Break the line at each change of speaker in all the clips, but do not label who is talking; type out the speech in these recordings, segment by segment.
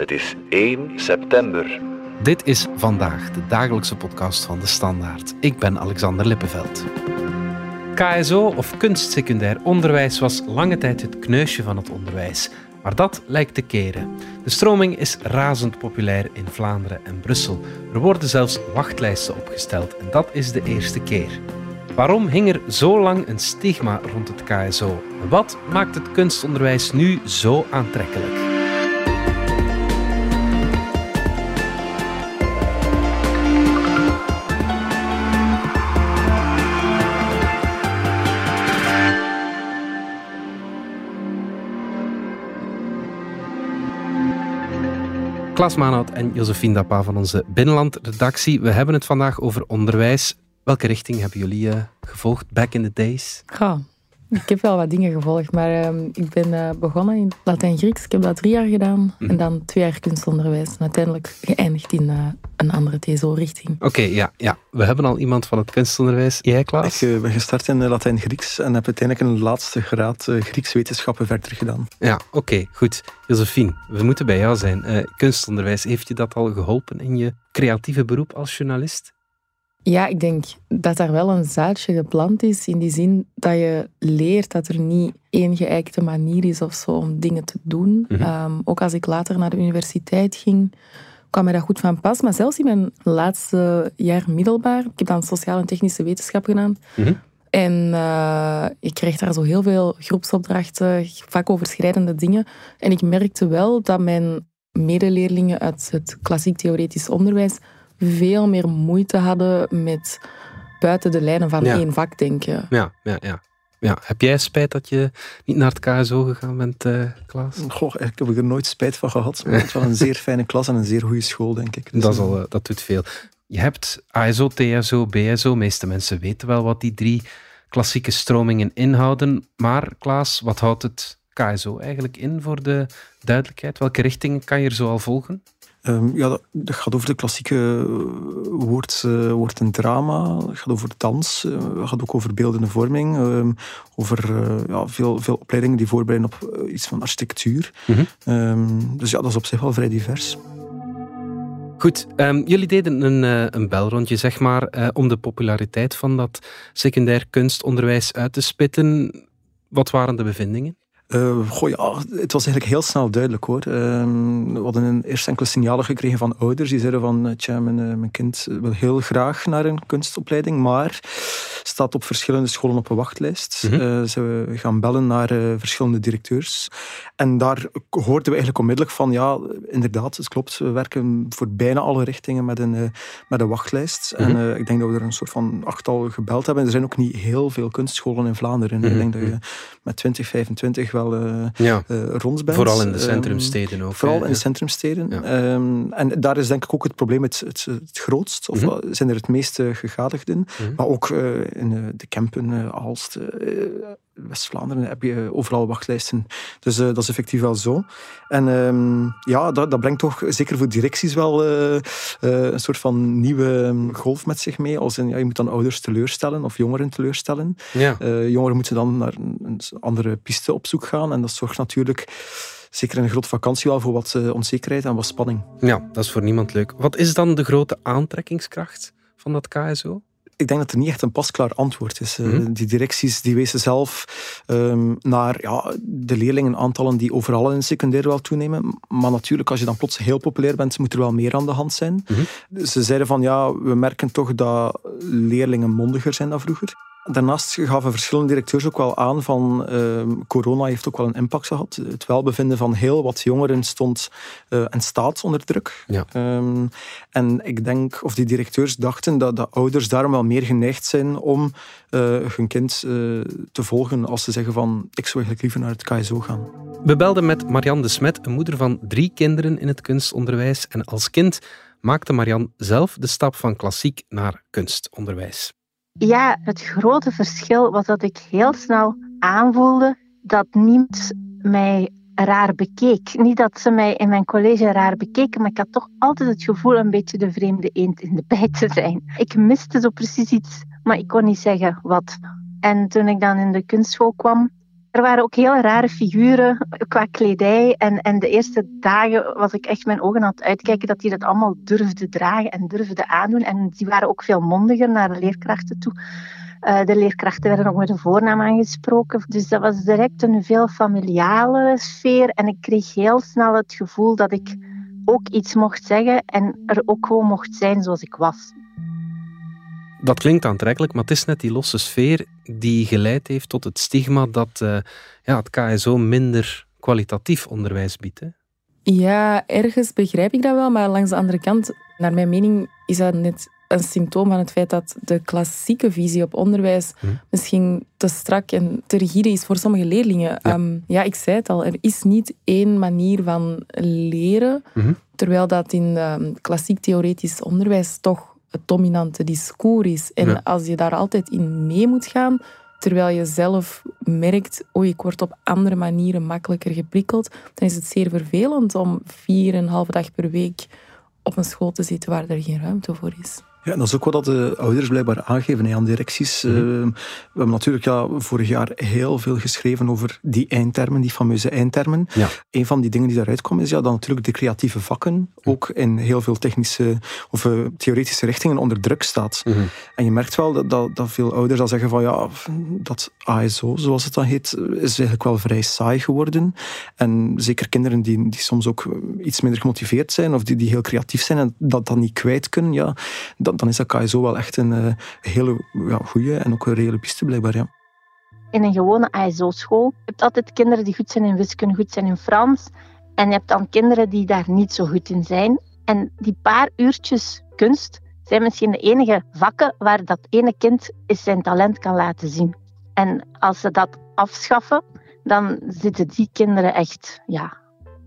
Het is 1 september.
Dit is vandaag de dagelijkse podcast van de Standaard. Ik ben Alexander Lippenveld. KSO of kunstsecundair onderwijs was lange tijd het kneusje van het onderwijs. Maar dat lijkt te keren. De stroming is razend populair in Vlaanderen en Brussel. Er worden zelfs wachtlijsten opgesteld en dat is de eerste keer. Waarom hing er zo lang een stigma rond het KSO? Wat maakt het kunstonderwijs nu zo aantrekkelijk? Klaas Maanhout en Josephine Dappa van onze Binnenlandredactie. We hebben het vandaag over onderwijs. Welke richting hebben jullie uh, gevolgd back in the days?
Ja, ik heb wel wat dingen gevolgd, maar uh, ik ben uh, begonnen in Latijn-Grieks. Ik heb dat drie jaar gedaan en dan twee jaar kunstonderwijs. En uiteindelijk geëindigd in een andere TSO-richting.
Oké, ja, ja. We hebben al iemand van het kunstonderwijs. Jij, Klaas?
Ik ben gestart in Latijn-Grieks en heb uiteindelijk een laatste graad Grieks wetenschappen verder gedaan.
Ja, oké, goed. Josephine, we moeten bij jou zijn. kunstonderwijs, heeft je dat al geholpen in je creatieve beroep als journalist?
Ja, ik denk dat daar wel een zaadje geplant is. In die zin dat je leert dat er niet één geëikte manier is of zo om dingen te doen. Mm -hmm. ook als ik later naar de universiteit ging, kwam mij dat goed van pas. Maar zelfs in mijn laatste jaar middelbaar, ik heb dan sociale en technische wetenschap gedaan. Mm -hmm. En uh, ik kreeg daar zo heel veel groepsopdrachten, vaak overschrijdende dingen. En ik merkte wel dat mijn medeleerlingen uit het klassiek theoretisch onderwijs veel meer moeite hadden met buiten de lijnen van één vak denken.
Ja, ja, ja. Ja, heb jij spijt dat je niet naar het KSO gegaan bent, uh, Klaas?
Goh, ik heb er nooit spijt van gehad. Maar het is wel een zeer fijne klas en een zeer goede school, denk ik.
Dus dat, is al, uh, dat doet veel. Je hebt ASO, TSO, BSO. De meeste mensen weten wel wat die drie klassieke stromingen inhouden. Maar Klaas, wat houdt het KSO eigenlijk in voor de duidelijkheid? Welke richtingen kan je er zo al volgen?
Um, ja, dat, dat, gaat over de klassieke woord, uh, woord en drama. Het gaat over dans. Uh, het gaat ook over beeldende vorming. Um, over uh, ja, veel, veel opleidingen die voorbereiden op iets van architectuur. Mm -hmm. um, dus ja, dat is op zich wel vrij divers.
Goed, jullie deden een, een belrondje, zeg maar, om de populariteit van dat secundair kunstonderwijs uit te spitten. Wat waren de bevindingen?
Uh, goh, ja, het was eigenlijk heel snel duidelijk hoor. Uh, we hadden een eerst enkele signalen gekregen van ouders die zeiden van tja, mijn, uh, mijn kind wil heel graag naar een kunstopleiding, maar staat op verschillende scholen op een wachtlijst. Mm -hmm. ze gaan bellen naar verschillende directeurs. En daar hoorden we eigenlijk onmiddellijk van ja, inderdaad, het klopt, we werken voor bijna alle richtingen met een, met een wachtlijst. Mm -hmm. En ik denk dat we er een soort van achttal gebeld hebben. Er zijn ook niet heel veel kunstscholen in Vlaanderen. Mm -hmm. Ik denk dat je met 20, 25 wel uh,
ja.
rond bent.
Vooral in de centrumsteden ook.
Vooral in de centrumsteden. Ja. Um, en daar is denk ik ook het probleem het, het, het grootst. Of mm -hmm. zijn er het meeste gegadigden. Mm -hmm. Maar ook uh, in de Kempen, Aalst, West-Vlaanderen heb je overal wachtlijsten. Dus dat is effectief wel zo. En um, ja, dat, dat, brengt toch zeker voor directies wel een soort van nieuwe golf met zich mee. Als in, ja, je moet dan ouders teleurstellen of jongeren teleurstellen. Ja. jongeren moeten dan naar een andere piste op zoek gaan. En dat zorgt natuurlijk zeker in een grote vakantie wel voor wat onzekerheid en wat spanning.
Ja, dat is voor niemand leuk. Wat is dan de grote aantrekkingskracht van dat KSO?
Ik denk dat er niet echt een pasklaar antwoord is. Mm -hmm. Die directies die wezen zelf um, naar ja, de leerlingenaantallen die overal in secundair wel toenemen. Maar natuurlijk, als je dan plots heel populair bent, moet er wel meer aan de hand zijn. Mm -hmm. Ze zeiden van ja, we merken toch dat leerlingen mondiger zijn dan vroeger. Daarnaast gaven verschillende directeurs ook wel aan van uh, corona heeft ook wel een impact gehad. Het welbevinden van heel wat jongeren stond uh, en staat onder druk. Ja. Um, en ik denk, of die directeurs dachten dat de ouders daarom wel meer geneigd zijn om uh, hun kind te volgen als ze zeggen van ik zou eigenlijk liever naar het KSO gaan.
We belden met Marianne de Smet, een moeder van drie kinderen in het kunstonderwijs. En als kind maakte Marianne zelf de stap van klassiek naar kunstonderwijs.
Ja, het grote verschil was dat ik heel snel aanvoelde dat niemand mij raar bekeek. Niet dat ze mij in mijn college raar bekeken, maar ik had toch altijd het gevoel een beetje de vreemde eend in de bijt te zijn. Ik miste zo precies iets, maar ik kon niet zeggen wat. En toen ik dan in de kunstschool kwam, Er waren ook hele rare figuren qua kledij. En, en de eerste dagen was ik echt mijn ogen aan het uitkijken dat die dat allemaal durfden dragen en durfden aandoen. En die waren ook veel mondiger naar de leerkrachten toe. Uh, de leerkrachten werden ook met een voornaam aangesproken. Dus dat was direct een veel familiale sfeer. En ik kreeg heel snel het gevoel dat ik ook iets mocht zeggen en er ook gewoon mocht zijn zoals ik was.
Dat klinkt aantrekkelijk, maar het is net die losse sfeer die geleid heeft tot het stigma dat uh, ja, het KSO minder kwalitatief onderwijs biedt. Hè?
Ja, ergens begrijp ik dat wel, maar langs de andere kant, naar mijn mening, is dat net een symptoom van het feit dat de klassieke visie op onderwijs hm. misschien te strak en te rigide is voor sommige leerlingen. Ja. Ehm, ja, ik zei het al, er is niet één manier van leren, hm. terwijl dat in um, klassiek theoretisch onderwijs toch het dominante discours is. En als je daar altijd in mee moet gaan, terwijl je zelf merkt, oh, ik word op andere manieren makkelijker geprikkeld, dan is het zeer vervelend om vier en een halve dag per week op een school te zitten waar er geen ruimte voor is.
Ja, dat is ook wat de ouders blijkbaar aangeven aan directies. Mhm. Ehm, we hebben natuurlijk ja, vorig jaar heel veel geschreven over die eindtermen, die fameuze eindtermen. Ja. Een van die dingen die daaruit komen is ja, dan natuurlijk de creatieve vakken ook in heel veel technische of uh, theoretische richtingen onder druk staat. Mhm. En je merkt wel dat, dat, dat, veel ouders al zeggen van ja, dat ASO, zoals het dan heet, is eigenlijk wel vrij saai geworden. En zeker kinderen die, die soms ook iets minder gemotiveerd zijn of die, die heel creatief zijn en dat dan niet kwijt kunnen, ja, dan, is dat KSO wel echt een uh, hele ja, goede en ook een reële piste blijkbaar. Ja.
In een gewone ASO-school heb je altijd kinderen die goed zijn in wiskunde, goed zijn in Frans. En je hebt dan kinderen die daar niet zo goed in zijn. En die paar uurtjes kunst zijn misschien de enige vakken waar dat ene kind zijn talent kan laten zien. En als ze dat afschaffen, dan zitten die kinderen echt ja,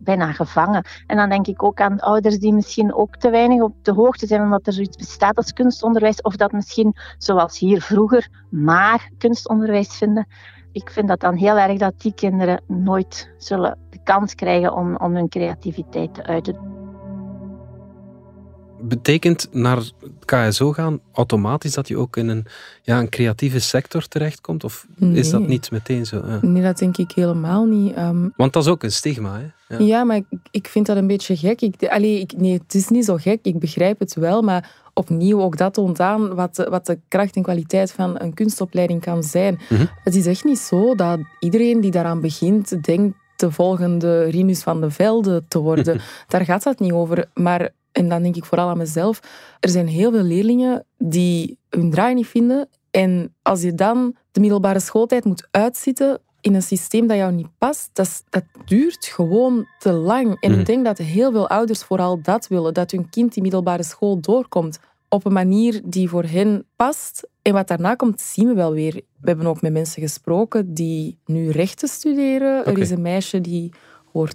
bijna gevangen. En dan denk ik ook aan ouders die misschien ook te weinig op de hoogte zijn omdat er zoiets bestaat als kunstonderwijs, of dat misschien, zoals hier vroeger, maar kunstonderwijs vinden. Ik vind dat dan heel erg dat die kinderen nooit zullen de kans krijgen om, om hun creativiteit te uiten
betekent naar KSO gaan automatisch dat je ook in een, ja, een creatieve sector terechtkomt? Of is dat niet meteen zo?
Nee, dat denk ik helemaal niet. Ehm.
Want dat is ook een stigma, hè?
Ja, ja maar ik, ik, vind dat een beetje gek. Ik, allee, ik, nee, het is niet zo gek. Ik begrijp het wel, maar opnieuw ook dat toont aan wat, wat de kracht en kwaliteit van een kunstopleiding kan zijn. Mhm. Het is echt niet zo dat iedereen die daaraan begint denkt de volgende Rinus van de Velde te worden. Daar gaat het niet over. Maar en dan denk ik vooral aan mezelf. Er zijn heel veel leerlingen die hun draai niet vinden. En als je dan de middelbare schooltijd moet uitzitten in een systeem dat jou niet past, dat, dat duurt gewoon te lang. En ik mhm. denk dat heel veel ouders vooral dat willen, dat hun kind die middelbare school doorkomt op een manier die voor hen past. En wat daarna komt, zien we wel weer. We hebben ook met mensen gesproken die nu rechten studeren. Er is een meisje die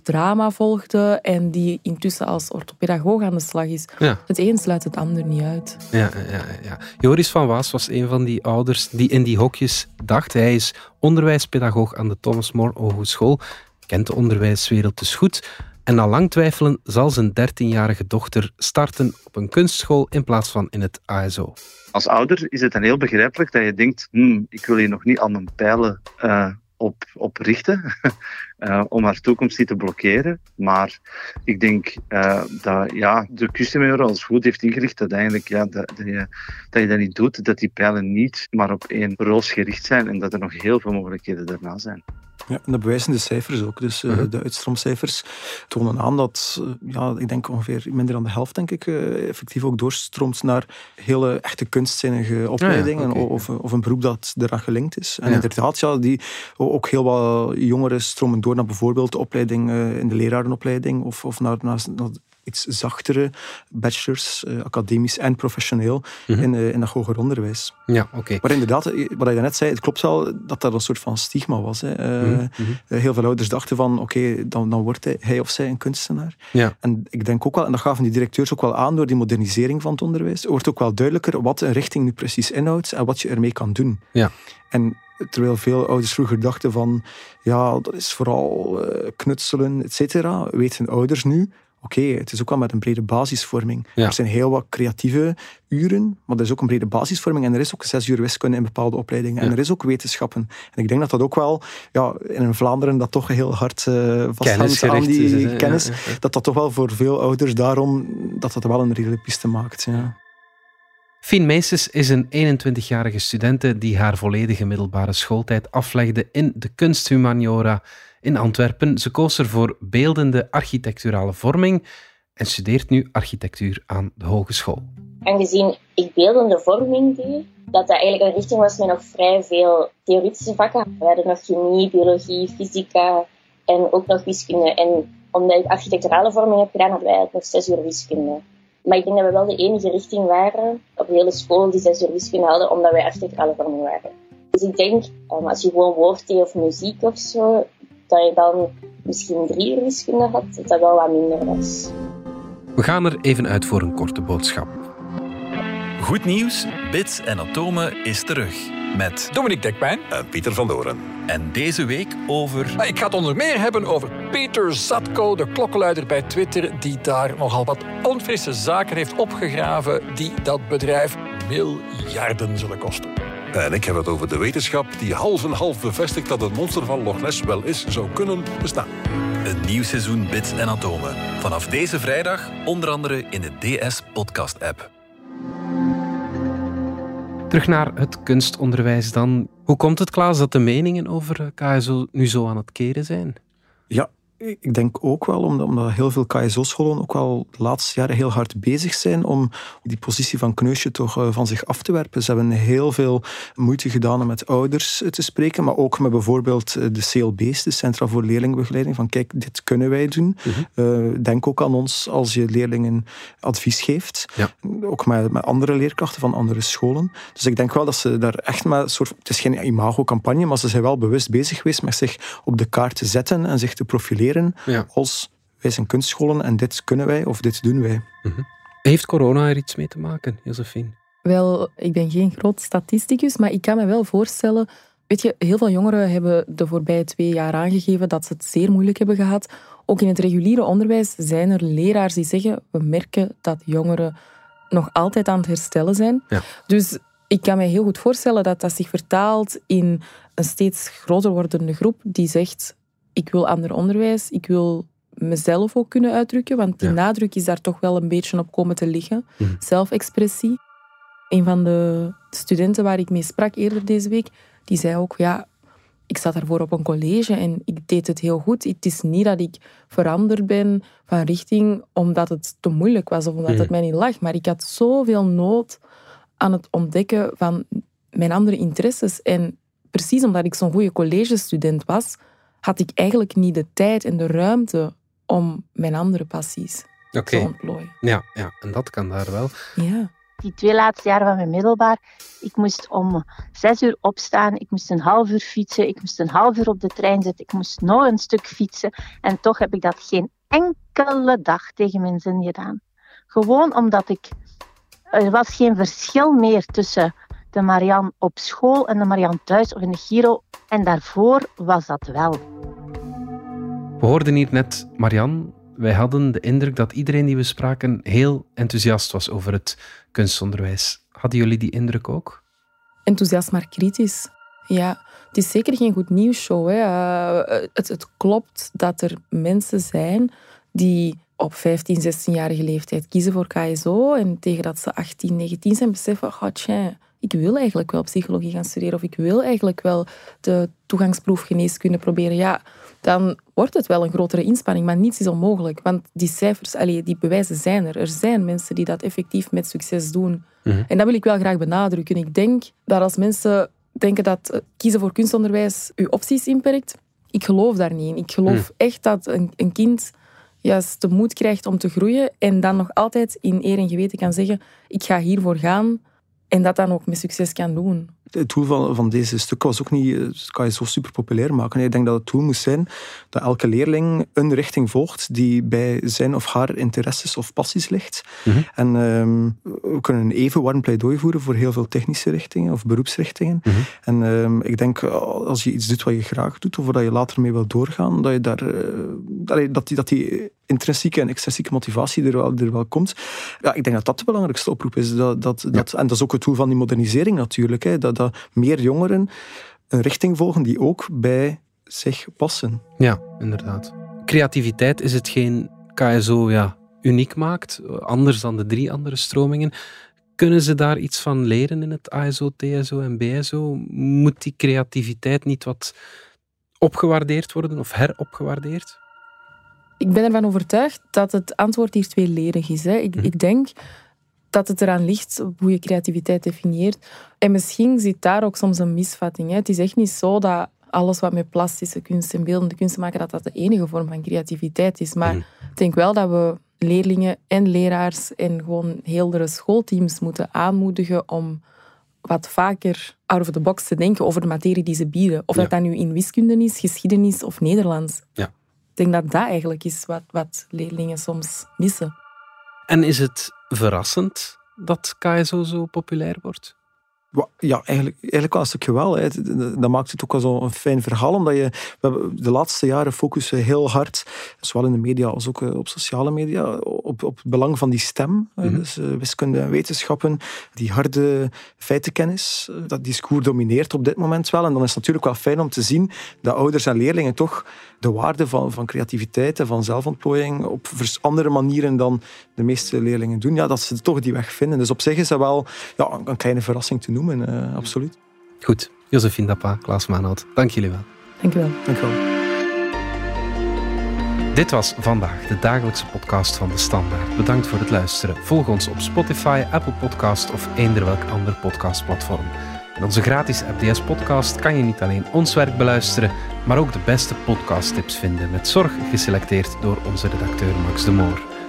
drama volgde en die intussen als orthopedagoog aan de slag is. Het een sluit het ander niet uit.
Ja, ja, ja. Joris van Waas was een van die ouders die in die hokjes dacht. Hij is onderwijspedagoog aan de Thomas More Hogeschool, kent de onderwijswereld dus goed. En na lang twijfelen zal zijn 13-jarige dochter starten op een kunstschool in plaats van in het ASO.
Als ouder is het dan heel begrijpelijk dat je denkt: hmm, ik wil hier nog niet aan mijn pijlen uh, op, op richten uh, om haar toekomst niet te blokkeren. Maar ik denk uh, dat ja, de QCMR als goed heeft ingericht dat, eigenlijk, ja, dat, dat, je, dat je dat niet doet, dat die pijlen niet maar op één roos gericht zijn en dat er nog heel veel mogelijkheden daarna zijn.
Ja, en dat bewijzen de cijfers ook. Dus uh, de uitstroomcijfers tonen aan dat, uh, ja, ik denk ongeveer minder dan de helft, denk ik, uh, effectief ook doorstroomt naar hele echte kunstzinnige opleidingen ah, ja, okay, of, of, een beroep dat eraan gelinkt is. En ja. inderdaad, ja, die, ook heel wat jongeren stromen door naar bijvoorbeeld de opleiding in de lerarenopleiding of, of naar, naar, naar iets zachtere bachelors, uh, academisch en professioneel, mhm. in, uh, in dat hoger onderwijs.
Ja, oké.
Maar inderdaad, eh, wat je net zei, het klopt wel dat dat een soort van stigma was. Hè. Mm -hmm. heel veel ouders dachten van, oké, dan, dan wordt hij, hij, of zij een kunstenaar. Ja. En ik denk ook wel, en dat gaven die directeurs ook wel aan door die modernisering van het onderwijs, wordt ook wel duidelijker wat een richting nu precies inhoudt en wat je ermee kan doen. Ja. En Terwijl veel ouders vroeger dachten van, ja, dat is vooral knutselen, et cetera, weten ouders nu, oké, het is ook wel met een brede basisvorming.
Ja.
Er zijn heel wat creatieve uren, maar er is ook een brede basisvorming en er is ook zes uur wiskunde in bepaalde opleidingen. En
Ja.
er is ook wetenschappen. En ik denk dat dat ook wel, ja, in Vlaanderen dat toch heel hard uh, vasthangt aan die
is het, hè?
kennis,
Ja,
dat dat toch wel voor veel ouders daarom, dat dat wel een reële piste maakt. Ja.
Fien Meesters is een 21-jarige studente die haar volledige middelbare schooltijd aflegde in de kunsthumaniora in Antwerpen. Ze koos er voor beeldende architecturale vorming en studeert nu architectuur aan de hogeschool.
Aangezien ik beeldende vorming deed, dat dat eigenlijk een richting was met nog vrij veel theoretische vakken. We hadden nog chemie, biologie, fysica en ook nog wiskunde. En omdat ik architecturale vorming heb gedaan, hadden wij eigenlijk nog zes uur wiskunde. Maar ik denk dat we wel de enige richting waren op de hele school die zes uur wiskunde hadden, omdat wij architecturale vorming waren. Dus ik denk, um, als je gewoon woord of muziek of zo, dat je dan misschien drie uur wiskunde had, dat dat wel wat minder was.
We gaan er even uit voor een korte boodschap.
Goed nieuws, Bits en Atomen is terug. Met
Dominique Dekpijn.
En Pieter van Doren.
En deze week over...
Ik ga het onder meer hebben over Peter Zatko, de klokkenluider bij Twitter, die daar nogal wat onfrisse zaken heeft opgegraven die dat bedrijf miljarden zullen kosten.
En ik heb het over de wetenschap die half en half bevestigt dat het monster van Loch Ness wel eens zou kunnen bestaan.
Een nieuw seizoen Bits en Atomen. Vanaf deze vrijdag onder andere in de DS Podcast app.
Terug naar het kunstonderwijs dan. Hoe komt het, Klaas, dat de meningen over KSO nu zo aan het keren zijn?
Ja, ik denk ook wel, omdat, omdat heel veel KSO-scholen ook wel de laatste jaren heel hard bezig zijn om die positie van Kneusje toch uh, van zich af te werpen. Ze hebben heel veel moeite gedaan om met ouders te spreken, maar ook met bijvoorbeeld de CLB's, de Centra voor Leerlingbegeleiding, van kijk, dit kunnen wij doen. Uh, denk ook aan ons als je leerlingen advies geeft.
Ja.
Ook met, met andere leerkrachten van andere scholen. Dus ik denk wel dat ze daar echt met een soort... Het is geen imago-campagne, maar ze zijn wel bewust bezig geweest met zich op de kaart te zetten en zich te profileren
ja.
als wij zijn kunstscholen en dit kunnen wij of dit doen wij.
Mm-hmm. Heeft corona er iets mee te maken, Josephine?
Wel, ik ben geen groot statisticus, maar ik kan me wel voorstellen... Weet je, heel veel jongeren hebben de voorbije twee jaar aangegeven dat ze het zeer moeilijk hebben gehad. Ook in het reguliere onderwijs zijn er leraars die zeggen... We merken dat jongeren nog altijd aan het herstellen zijn.
Ja.
Dus ik kan me heel goed voorstellen dat dat zich vertaalt in een steeds groter wordende groep die zegt ik wil ander onderwijs, ik wil mezelf ook kunnen uitdrukken, want die
Ja.
nadruk is daar toch wel een beetje op komen te liggen.
Mhm.
Zelfexpressie. Een van de studenten waar ik mee sprak eerder deze week, die zei ook, ja, ik zat daarvoor op een college en ik deed het heel goed. Het is niet dat ik veranderd ben van richting omdat het te moeilijk was of omdat
Mhm.
het mij niet lag, maar ik had zoveel nood aan het ontdekken van mijn andere interesses. En precies omdat ik zo'n goede collegestudent was, had ik eigenlijk niet de tijd en de ruimte om mijn andere passies te ontplooien.
ja, ja, en dat kan daar wel.
Ja.
Die twee laatste jaren van mijn middelbaar, ik moest om zes uur opstaan, ik moest een half uur fietsen, ik moest een half uur op de trein zitten, ik moest nog een stuk fietsen. En toch heb ik dat geen enkele dag tegen mijn zin gedaan. Gewoon omdat ik... Er was geen verschil meer tussen de Marianne op school en de Marianne thuis of in de Giro. En daarvoor was dat wel.
We hoorden hier net Marianne. Wij hadden de indruk dat iedereen die we spraken heel enthousiast was over het kunstonderwijs. Hadden jullie die indruk ook?
Enthousiast, maar kritisch. Ja, het is zeker geen goed nieuwsshow. Hè. Uh, het, het klopt dat er mensen zijn die op 15, 16-jarige leeftijd kiezen voor KSO en tegen dat ze 18, 19 zijn beseffen, oh, tja, ik wil eigenlijk wel psychologie gaan studeren of ik wil eigenlijk wel de toegangsproef geneeskunde proberen. Ja, dan wordt het wel een grotere inspanning, maar niets is onmogelijk. Want die cijfers, allee, die bewijzen zijn er. Er zijn mensen die dat effectief met succes doen.
Mhm.
En dat wil ik wel graag benadrukken. Ik denk dat als mensen denken dat kiezen voor kunstonderwijs uw opties inperkt, ik geloof daar niet in. Ik geloof
Mhm.
echt dat een, een kind juist de moed krijgt om te groeien en dan nog altijd in eer en geweten kan zeggen, ik ga hiervoor gaan en dat dan ook met succes kan doen.
Het doel van, van deze stukken was ook niet, eh, kan je zo super populair maken. Ik denk dat het doel moest zijn dat elke leerling een richting volgt die bij zijn of haar interesses of passies ligt.
Mhm.
En ehm, we kunnen een even warm pleidooi voeren voor heel veel technische richtingen of beroepsrichtingen.
Mhm.
En ehm, ik denk, als je iets doet wat je graag doet, of waar je later mee wilt doorgaan, dat, je daar, eh, dat, die, dat die intrinsieke en extrinsieke motivatie er wel, er wel komt. Ja, ik denk dat dat de belangrijkste oproep is. Dat, dat, dat, en dat is ook het doel van die modernisering natuurlijk. Hè, dat, dat meer jongeren een richting volgen die ook bij zich passen.
Ja, inderdaad. Creativiteit is hetgeen KSO ja, uniek maakt, anders dan de drie andere stromingen. Kunnen ze daar iets van leren in het ASO, TSO en BSO? Moet die creativiteit niet wat opgewaardeerd worden of heropgewaardeerd?
Ik ben ervan overtuigd dat het antwoord hier tweeledig is. Hè. Ik, mhm. ik denk dat het eraan ligt hoe je creativiteit definieert. En misschien zit daar ook soms een misvatting. Hè. Het is echt niet zo dat alles wat met plastische kunst en beeldende kunst te maken, dat dat de enige vorm van creativiteit is. Maar mhm. ik denk wel dat we leerlingen en leraars en gewoon heeldere schoolteams moeten aanmoedigen om wat vaker out of the box te denken over de materie die ze bieden. Of dat dat nu in wiskunde is, geschiedenis of Nederlands.
Ja.
Ik denk dat dat eigenlijk is wat, wat leerlingen soms missen.
En is het verrassend dat KSO zo populair wordt?
Ja, eigenlijk, eigenlijk wel een stukje wel. Hè. Dat maakt het ook wel zo'n fijn verhaal, omdat je we de laatste jaren focussen heel hard, zowel in de media als ook eh, op sociale media, op, op het belang van die stem. Mm Dus uh, wiskunde en wetenschappen, die harde feitenkennis, eh, dat discours domineert op dit moment wel. En dan is het natuurlijk wel fijn om te zien dat ouders en leerlingen toch de waarde van, van creativiteit en van zelfontplooiing op andere manieren dan de meeste leerlingen doen, ja, dat ze toch die weg vinden. Dus op zich is dat wel ja, een kleine verrassing te noemen, uh, absoluut.
Goed, Josephine Dappa, Klaas Maanhout, dank jullie wel.
Dank je wel.
Dank je wel.
Dit was vandaag de dagelijkse podcast van De Standaard. Bedankt voor het luisteren. Volg ons op Spotify, Apple Podcast of eender welk ander podcastplatform. In onze gratis FDS podcast kan je niet alleen ons werk beluisteren, maar ook de beste podcasttips vinden, met zorg geselecteerd door onze redacteur Max de Moor.